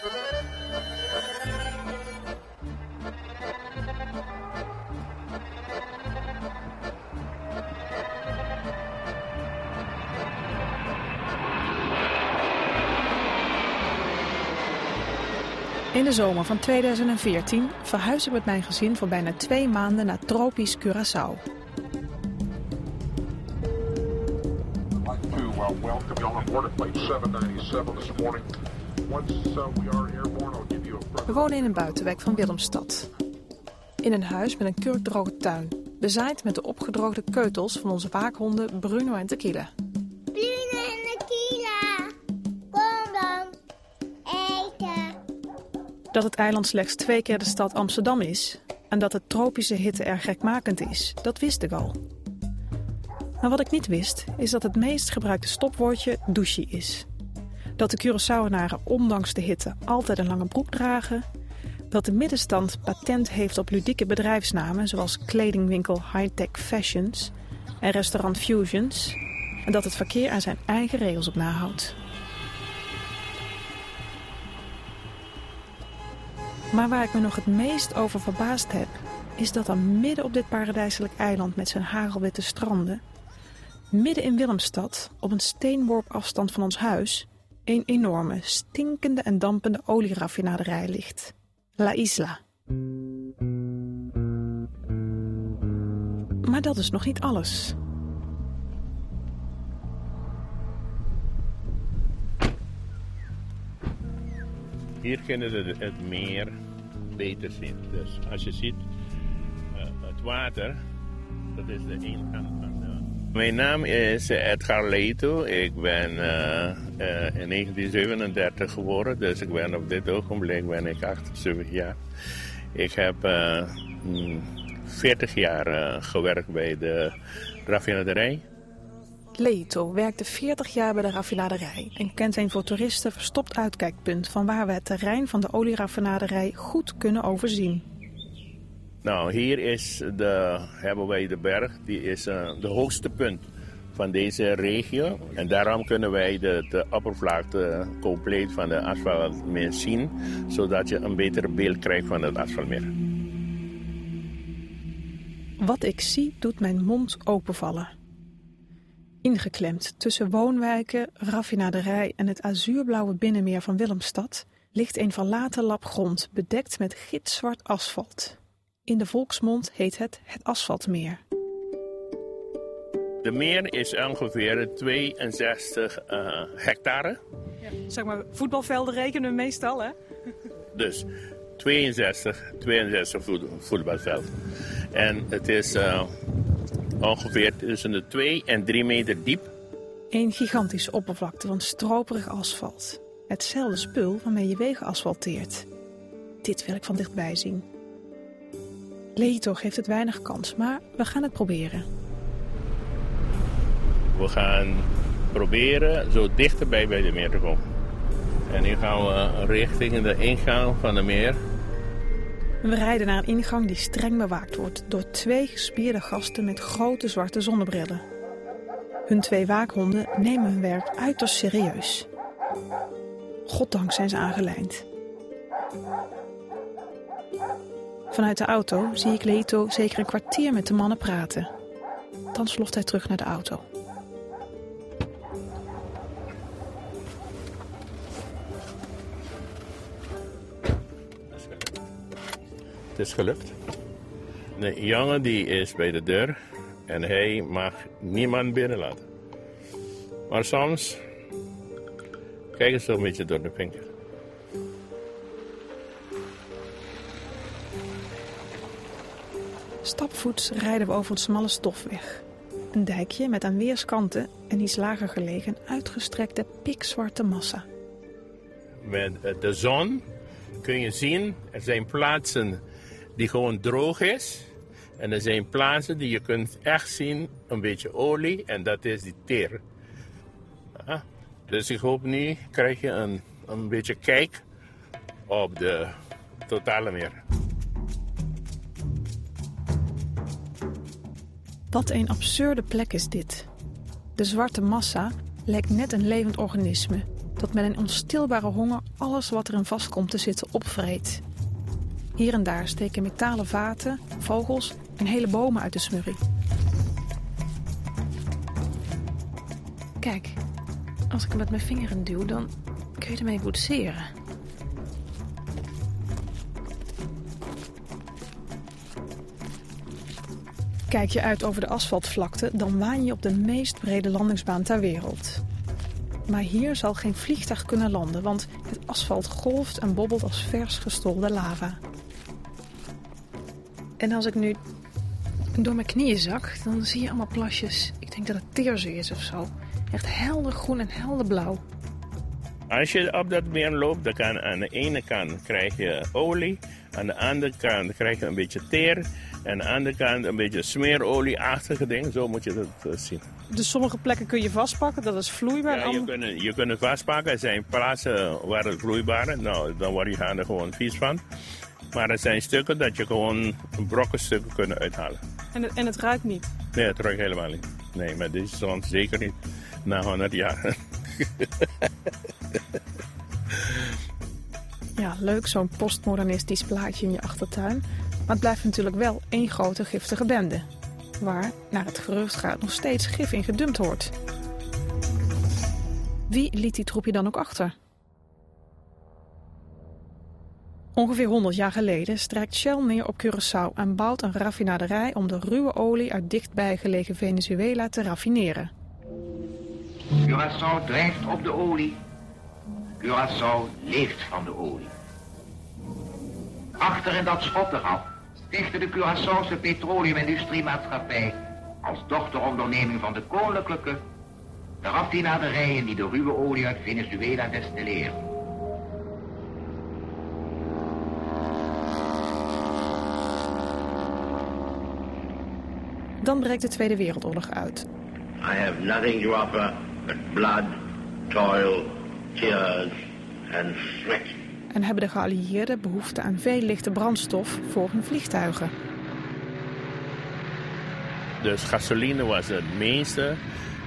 In de zomer van 2014 verhuis ik met mijn gezin voor bijna twee maanden naar tropisch Curaçao. We wonen in een buitenwijk van Willemstad. In een huis met een kurkdroge tuin, bezaaid met de opgedroogde keutels van onze waakhonden Bruno en Tequila. Bruno en Tequila, kom dan eten. Dat het eiland slechts twee keer de stad Amsterdam is en dat de tropische hitte erg gekmakend is, dat wist ik al. Maar wat ik niet wist, is dat het meest gebruikte stopwoordje douche is. Dat de Curaçaoenaren ondanks de hitte altijd een lange broek dragen. Dat de middenstand patent heeft op ludieke bedrijfsnamen zoals kledingwinkel Hightech Fashions en restaurant Fusions. En dat het verkeer aan zijn eigen regels op nahoudt. Maar waar ik me nog het meest over verbaasd heb, is dat er midden op dit paradijselijk eiland met zijn hagelwitte stranden, midden in Willemstad, op een steenworp afstand van ons huis, een enorme, stinkende en dampende olieraffinaderij ligt. La Isla. Maar dat is nog niet alles. Hier kunnen ze het meer beter zien. Dus als je ziet uh, het water, dat is de van de... Mijn naam is Edgar Leito. Ik ben uh, uh, in 1937 geboren, dus ik ben op dit ogenblik ben ik 78 jaar. Ik heb 40 jaar gewerkt bij de raffinaderij. Leito werkte 40 jaar bij de raffinaderij en kent zijn voor toeristen verstopt uitkijkpunt van waar we het terrein van de olieraffinaderij goed kunnen overzien. Nou, hier is de, hebben wij de berg, die is uh, de hoogste punt van deze regio. En daarom kunnen wij de, de oppervlakte compleet van de asfaltmeer zien, zodat je een beter beeld krijgt van het asfaltmeer. Wat ik zie doet mijn mond openvallen. Ingeklemd tussen woonwijken, raffinaderij en het azuurblauwe binnenmeer van Willemstad ligt een verlaten lap grond bedekt met gitzwart asfalt. In de volksmond heet het het asfaltmeer. De meer is ongeveer 62 uh, hectare. Ja, zeg maar, voetbalvelden rekenen we meestal, hè? Dus 62, 62 voetbalvelden. En het is uh, ongeveer tussen de 2 en 3 meter diep. Een gigantische oppervlakte van stroperig asfalt. Hetzelfde spul waarmee je wegen asfalteert. Dit wil ik van dichtbij zien. Leto geeft het weinig kans, maar we gaan het proberen. We gaan proberen zo dichterbij bij de meer te komen. En nu gaan we richting de ingang van de meer. We rijden naar een ingang die streng bewaakt wordt door twee gespierde gasten met grote zwarte zonnebrillen. Hun twee waakhonden nemen hun werk uiterst serieus. Goddank zijn ze aangelijnd. Vanuit de auto zie ik Leto zeker een kwartier met de mannen praten. Dan sloft hij terug naar de auto. Het is gelukt. De jongen die is bij de deur en hij mag niemand binnenlaten. Maar soms kijken ze een beetje door de pinker. Stapvoets rijden we over het smalle stofweg. Een dijkje met aan weerskanten een iets lager gelegen uitgestrekte pikzwarte massa. Met de zon kun je zien, er zijn plaatsen die gewoon droog is. En er zijn plaatsen die je kunt echt zien, een beetje olie, en dat is die teer. Ja. Dus ik hoop nu krijg je een, een beetje kijk op de totale meer. Wat een absurde plek is dit. De zwarte massa lijkt net een levend organisme, dat met een onstilbare honger alles wat erin vast komt te zitten opvreet. Hier en daar steken metalen vaten, vogels en hele bomen uit de smurrie. Kijk, als ik hem met mijn vingeren duw, dan kun je ermee boetseren. Kijk je uit over de asfaltvlakte, dan waan je op de meest brede landingsbaan ter wereld. Maar hier zal geen vliegtuig kunnen landen, want het asfalt golft en bobbelt als vers gestolde lava. En als ik nu door mijn knieën zak, dan zie je allemaal plasjes. Ik denk dat het teerzee is of zo. Echt helder groen en helder blauw. Als je op dat meer loopt, dan aan de ene kant krijg je olie, aan de andere kant krijg je een beetje teer en aan de andere kant een beetje smeerolieachtige ding. Zo moet je dat eh, zien. Dus sommige plekken kun je vastpakken, dat is vloeibaar. Ja, je, kunt, je kunt het vastpakken. Er zijn plaatsen waar het vloeibaar is. Nou, dan word je er gewoon vies van. Maar er zijn stukken dat je gewoon brokkenstukken kunnen uithalen. En, het, en het ruikt niet. Nee, het ruikt helemaal niet. Nee, maar dit is dan zeker niet na 100 jaar. Ja, leuk zo'n postmodernistisch plaatje in je achtertuin. Maar het blijft natuurlijk wel één grote giftige bende. Waar, naar het gerucht gaat, nog steeds gif in gedumpt wordt. Wie liet die troepje dan ook achter? Ongeveer 100 jaar geleden strijkt Shell neer op Curaçao en bouwt een raffinaderij om de ruwe olie uit dichtbij gelegen Venezuela te raffineren. Curaçao drijft op de olie. Curaçao leeft van de olie. Achter in dat schotteraf stichtte de Curaçaose petroleumindustriemaatschappij als dochteronderneming van de koninklijke de raffinaderijen die de ruwe olie uit Venezuela destilleren. Dan breekt de Tweede Wereldoorlog uit. I have nothing to offer but blood, toil, tears, and sweat. En hebben de geallieerden behoefte aan veel lichte brandstof voor hun vliegtuigen. Dus gasoline was het meeste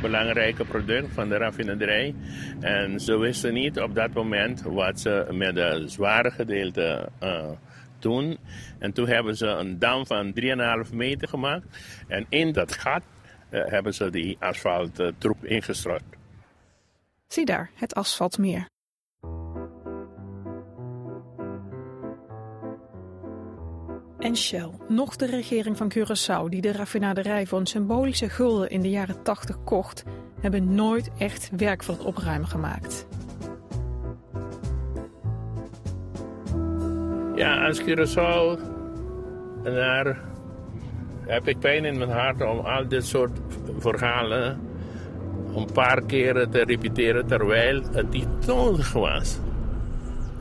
belangrijke product van de raffinaderij. En ze wisten niet op dat moment wat ze met het zware gedeelte eh, doen. En toen hebben ze een dam van 3,5 meter gemaakt. En in dat gat eh, hebben ze die asfalttroep ingestort. Zie daar, het asfaltmeer. En Shell, nog de regering van Curaçao die de raffinaderij voor een symbolische gulden in de jaren 80 kocht, hebben nooit echt werk van het opruimen gemaakt. Ja, als Curaçao, daar heb ik pijn in mijn hart om al dit soort verhalen een paar keren te repeteren terwijl het niet nodig was.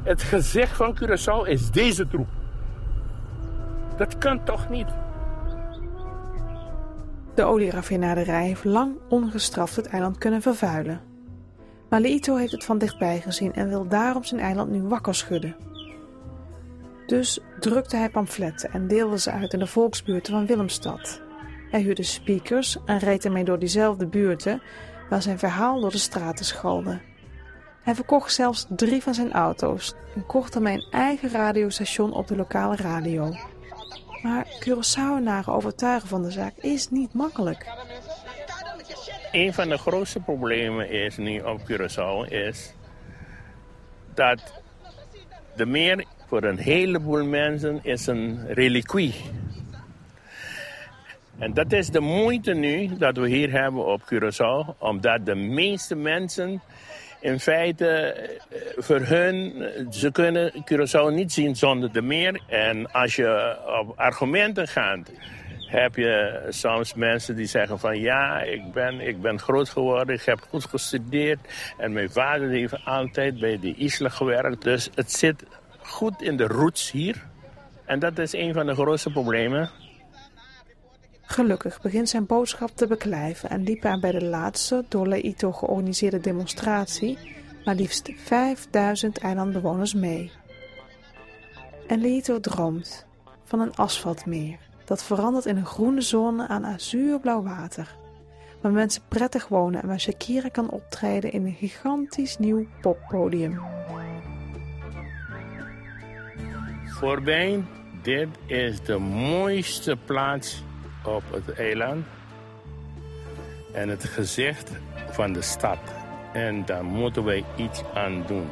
Het gezicht van Curaçao is deze troep. Dat kan toch niet? De olieraffinaderij heeft lang ongestraft het eiland kunnen vervuilen. Maar Leito heeft het van dichtbij gezien en wil daarom zijn eiland nu wakker schudden. Dus drukte hij pamfletten en deelde ze uit in de volksbuurten van Willemstad. Hij huurde speakers en reed ermee door diezelfde buurten waar zijn verhaal door de straten schalde. Hij verkocht zelfs drie van zijn auto's en kocht ermee een eigen radiostation op de lokale radio. Maar Curaçaoenaren overtuigen van de zaak is niet makkelijk. Een van de grootste problemen is nu op Curaçao is dat de meer voor een heleboel mensen is een reliquie. En dat is de moeite nu dat we hier hebben op Curaçao, omdat de meeste mensen in feite eh, voor hun, eh, ze kunnen Curaçao niet zien zonder de meer. En als je op argumenten gaat, heb je soms mensen die zeggen van ja, ik ben, ik ben groot geworden, ik heb goed gestudeerd. En mijn vader heeft altijd bij de isla gewerkt. Dus het zit goed in de roots hier. En dat is een van de grootste problemen. Gelukkig begint zijn boodschap te beklijven en liep hij bij de laatste door Leito georganiseerde demonstratie maar liefst 5000 eilandbewoners mee. En Leito droomt van een asfaltmeer dat verandert in een groene zone aan azuurblauw water, waar mensen prettig wonen en waar Shakira kan optreden in een gigantisch nieuw poppodium. Voor mij, dit is de mooiste plaats op het eiland. En het gezicht van de stad. En daar moeten wij iets aan doen.